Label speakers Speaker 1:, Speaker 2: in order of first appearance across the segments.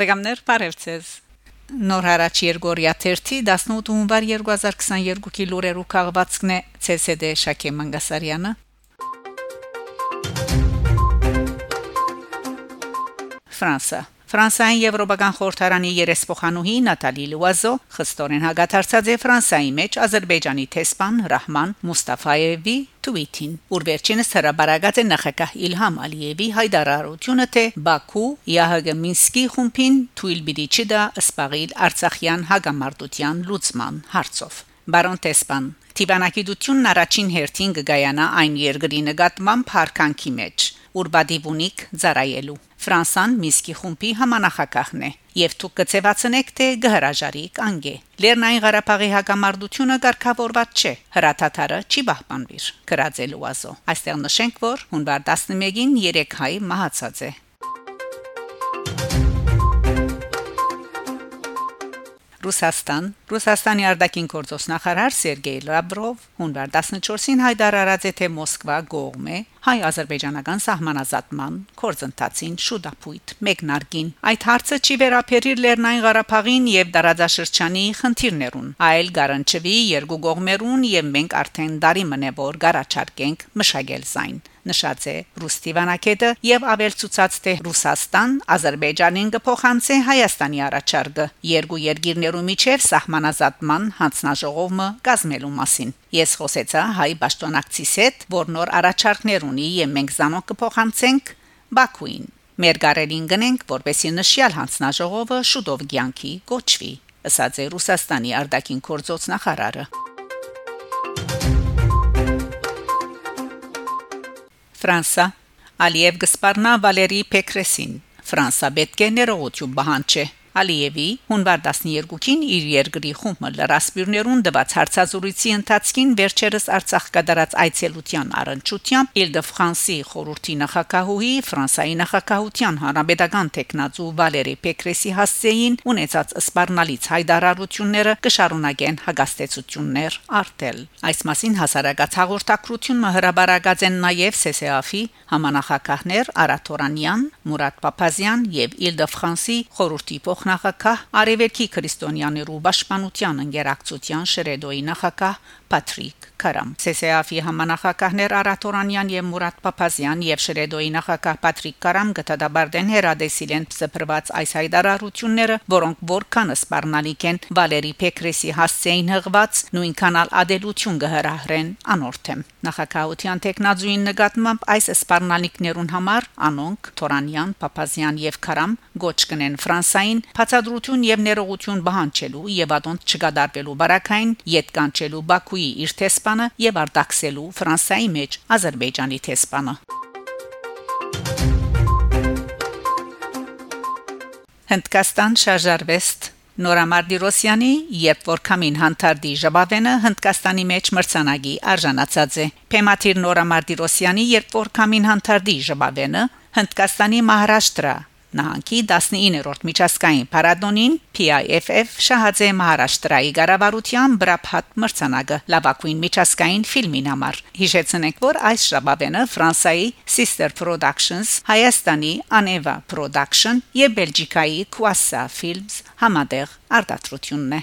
Speaker 1: Բարեկամներ, բարևձեզ։ Նոր հարաճ Երգորիա 30 18 հունվար 2022-ի լուրերու քաղվածքն է ՑՍԴ Շակե Մանգասարյանը։ Ֆրանսա Ֆրանսիայի Եվրոպական խորհրդարանի երեսփոխանուհի Նատալի Լուազո խստորեն հագաթարցած է Ֆրանսիայի մեջ Ադրբեջանի տեսփան Ռահման Մուստաֆայևի Թվիթին, որ վերջինս հրաբարացած է նախագահ Իլհամ Ալիևի հայտարարությունը, թե Բաքու ՀՀԳ Մինսկի խումբին թույլ բիդի չդա սպաղիլ Արցախյան հագամարտության լուծման հարցով։ Բարոն Տեսպան Տիվանակիդությունն առաջին հերթին կգայանա այն երկրի նկատմամբ հարկանքի մեջ ուրբադիվունիկ ծարայելու Ֆրանսան Միսկի խումբի համանախակահն է եւ դուք կցեվացնեք թե գհրաժարիկ անգե Լեռնային Ղարաբաղի հակամարտությունը ղեկավարված չէ հրաթաթարը չի պահպանվիր գրածելու ազո այստեղ նշենք որ հունվար 11-ին 3 հայ մահացած է Ռուսաստան Ռուսաստանի արտաքին գործոստ նախարար Սերգեյ Լավրով հունվար 14-ին հայտարարած է թե Մոսկվա գողմ է հայ-ադրբեջանական սահմանազատման կորձընթացին շուտապույտ մեկնարկին այդ հարցը չի վերապերիր Լեռնային Ղարաբաղին եւ դարաձաշրջանի խնդիրներուն այլ գարանչվի երկու կողմերուն եւ մենք արդեն դարի մնե որ գարաչարկենք մշակել զայն նշած է Ռուստիվանակետը եւ ավելցուցած թե Ռուսաստան Ադրբեջանին կփոխանցի Հայաստանի առաջարկը երկու երկիրներու միջև սահմանազատման հանձնաժողովը կազմելու մասին ես խոսեցա հայ պաշտոնակցիս հետ որ նոր առաջարկներ ունի եւ մենք զանոք կփոխանցենք Բաքուին մեր գարելին գնենք որպեսի նշյալ հանձնաժողովը շուտով ցանկի կոչվի ըսած է Ռուսաստանի արտաքին գործոց նախարարը Ֆրանսա Ալիև գսպարնա Վալերի Պեկրեսին Ֆրանսա պետք է ներողություն բանջի Ալիևի հունվար 12-ին իր երկրի խումբը լրասպիրներուն դված հարցազրույցի ընթացքին վերջերս Արցախ կդարած այցելության առընչությամբ Իլ-դե-Ֆրանսի խորհրդի նախակահուհի Ֆրանսայի նախակահության հանրապետական տեխնացու Վալերի Պեկրեսի հասցեին ունեցած սպառնալից հայտարարությունները կշարունակեն հագաստեցություններ արտել այս մասին հասարակած հաղորդակցությունը հրաբարացած են նաև ՍՍԱՖ-ի համանախակահներ Արաթորանյան, Մուրադ Պապազյան եւ Իլ-դե-Ֆրանսի խորհրդի փոխնախագահ Արևելքի քրիստոնյաներու պաշտպանության ընկերակցության Շրեդոյի նախագահ Պատրիկ Կարամ ՍՍԱՖ-ի համանախագահներ Արաթորանյան եւ Մուրադ Պապազյան եւ Շրեդոյի նախագահ Պատրիկ Կարամ գտադաբարդեն հերադեսիլեն սփռված այս հայտարարությունները, որոնք որքան սպառնալիք են Վալերի Պեկրեսի հասցեին հղված նույնքանալ ադելություն կհրահրեն անորթեմ նախագահության տեխնազույն նկատմամբ այս սպառնալիքներուն համար անոնք Թորանյան, Պապազյան եւ Կարամ գոչ կնեն Ֆրանսային բացադրություն եւ ներողություն բանջելու եւ ադոնտ չկադարվելու բարակային յետ կանչելու Բաքուի իր տեսփանը եւ արտաքսելու Ֆրանսայի մեջ Ադրբեջանի տեսփանը Հնդկաստան շարժարվեստ Նորամարդի Ռոսյանի երբ որ կամին հանդարտի ժաբավենը Հնդկաստանի մեջ մրցանակի արժանացած է Փեմաթիր Նորամարդի Ռոսյանի երբ որ կամին հանդարտի ժաբավենը Հնդկաստանի Մահարաշտրա Նահանգի 19-րդ միջազգային փառատոնին PIFF շահաձե Մահարաշտրայի ղարավարության բրափատ մրցանակը լավագույն միջազգային ֆիլմին համար։ Հիշեցնենք, որ այս շաբաթը Ֆրանսայի Sister Productions, Հայաստանի Aneva Production եւ Բելգիկայի Quassa Films համատեղ արտադրությունն է։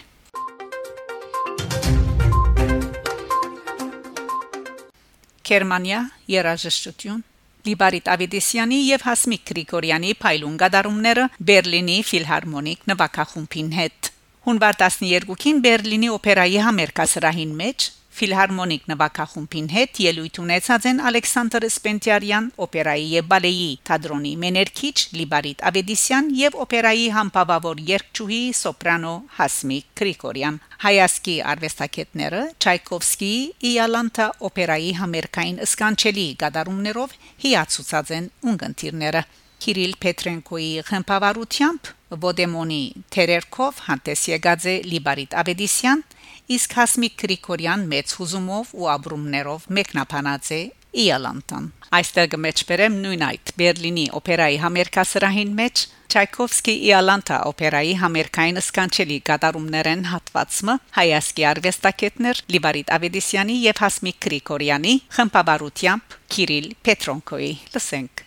Speaker 1: Գերմանիա երաժշտություն Լիբարիտ Ավիդիսյանի եւ Հասմիկ Գրիգորյանի փայլուն գդարումները Բերլինի ֆիլհարմոնիկ նվագախումբին հետ։ Հունվար 12-ին Բերլինի օպերայի համերկասրահին մեջ ֆիլհարմոնիկ նվագախումբին հետ ելույթ ունեցած են Ալեքսանդր Սպենտիարյան օպերայի եւ բալեի թատրոնի մեներքիչ Լիբարիտ Ավեդիսյան եւ օպերայի համբավավոր երգչուհի սոպրանո Հասմիկ Գրիգորյան հայասկի արվեստագետները Չայկովսկիի Իալանտա օպերայի համերկային սկանչելի գդարումներով հիացուցած են ունգընտիրները Կիրիլ Պետրենկոյի խմբավարությամբ Ոդեմոնի Թերերկով հանդես եկած է Լիբարիտ Ավեդիսյան իսկ Հասմիկ Գրիգորյան մեծ հուզումով ու ապրումներով մեկնաբանած է Իալանտան այստեղ կմեջբերեմ նույն այդ Բերլինի օպերայի համերկասրահին մեջ Չայկովսկի Իալանտա օպերայի համերկային սկանչելի գդարումներեն հատվածը հայասկի արվեստագետներ Լիվարիտ Ավեդիսյանի եւ Հասմիկ Գրիգորյանի խմբավարությամբ Կիրիլ Պետրոնկոյի լսենք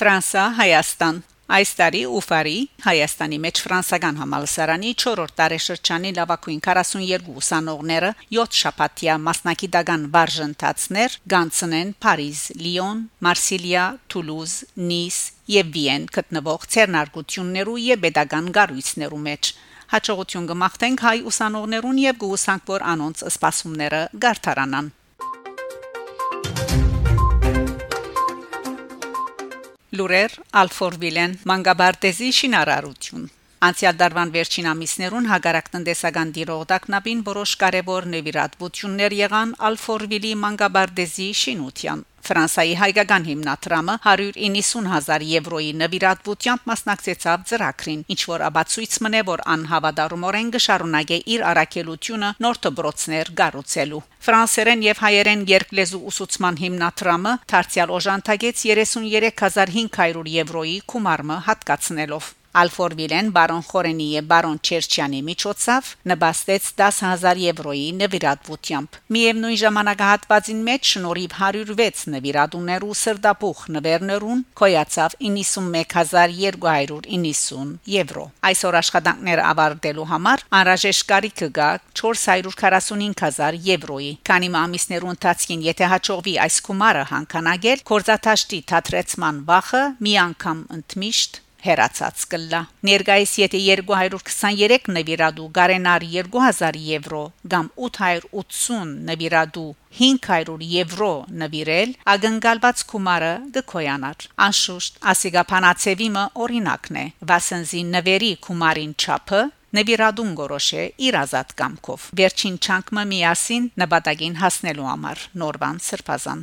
Speaker 1: Ֆրանսա Հայաստան Այս տարի Ուֆարի Հայաստանի մեջ ֆրանսական համալսարանի 4-րդ տարեշրջանի լավագույն 42 ուսանողները 7 շաբաթյա մասնակիտական վարժընթացներ գանցնեն Փարիզ, Լիոն, Մարսիլիա, Թուլուզ, Նիս եւ Վիեն գտնվող ցերնարգություններու եւ pedagogan գարույցներու մեջ հաջողություն կմաղթենք հայ ուսանողներուն եւ գուսանք որ անոնց սպասումները գարթարանան Լուրեր Ալֆորվիլեն Մանգաբարտեզի շինարարություն Անցյալ դարվան վերջին ամիսներուն հագարակ տնտեսական դիրողդակնաբին որոշ կարևոր նվիրատվություններ եղան Ալֆորվիլի Մանգաբարտեզի շինության Ֆրանսայի հայկական հիմնադրամը 190000 եվրոյի նվիրատվությամբ մասնակցեցավ ծրագրին, ինչ որ աբացույց մնե որ անհավատարումորեն գշարունակե իր առաքելությունը նոր դբրոցներ գառուցելու։ Ֆրանսերեն եւ հայերեն երկլեզու ուսուցման հիմնադրամը դարձյալ օժանդակեց 33500 եվրոյի գումարը հատկացնելով Ալֆորվիլեն բարոն Խորենի եւ բարոն Չերչյանի միջոցով նպաստեց 10000 եվրոյի նվիրատվությամբ։ Միևնույն ժամանակահատվածին մեջ շնորհիվ 106 նվիրատուներու սրդապուխ նվերներուն կոյացավ 91290 եվրո։ Այսօր աշխատանքները ավարտելու համար անհրաժեշտ կարիքը կա 445000 եվրոյի։ Քանի ամիսներու ընթացքին եթե հաջողվի այս գումարը հանկանագել, կորզաթաշտի թատրեցման վախը մի անգամ ընդմիշտ հերացած կլա ներգայիս եթե 223 նվիրադու գարենար 2000 եվրո կամ 880 նվիրադու 500 եվրո նվիրել ագնկալված գումարը գկոյանար անշուշտ ասիգապանացեվիմը օրինակն է. Վասենզի նվերի գումարին չափը նվիրադուն գորոշե իր ազատ կամքով վերջին չանկը միասին նպատակին հասնելու համար նորվան սրբազան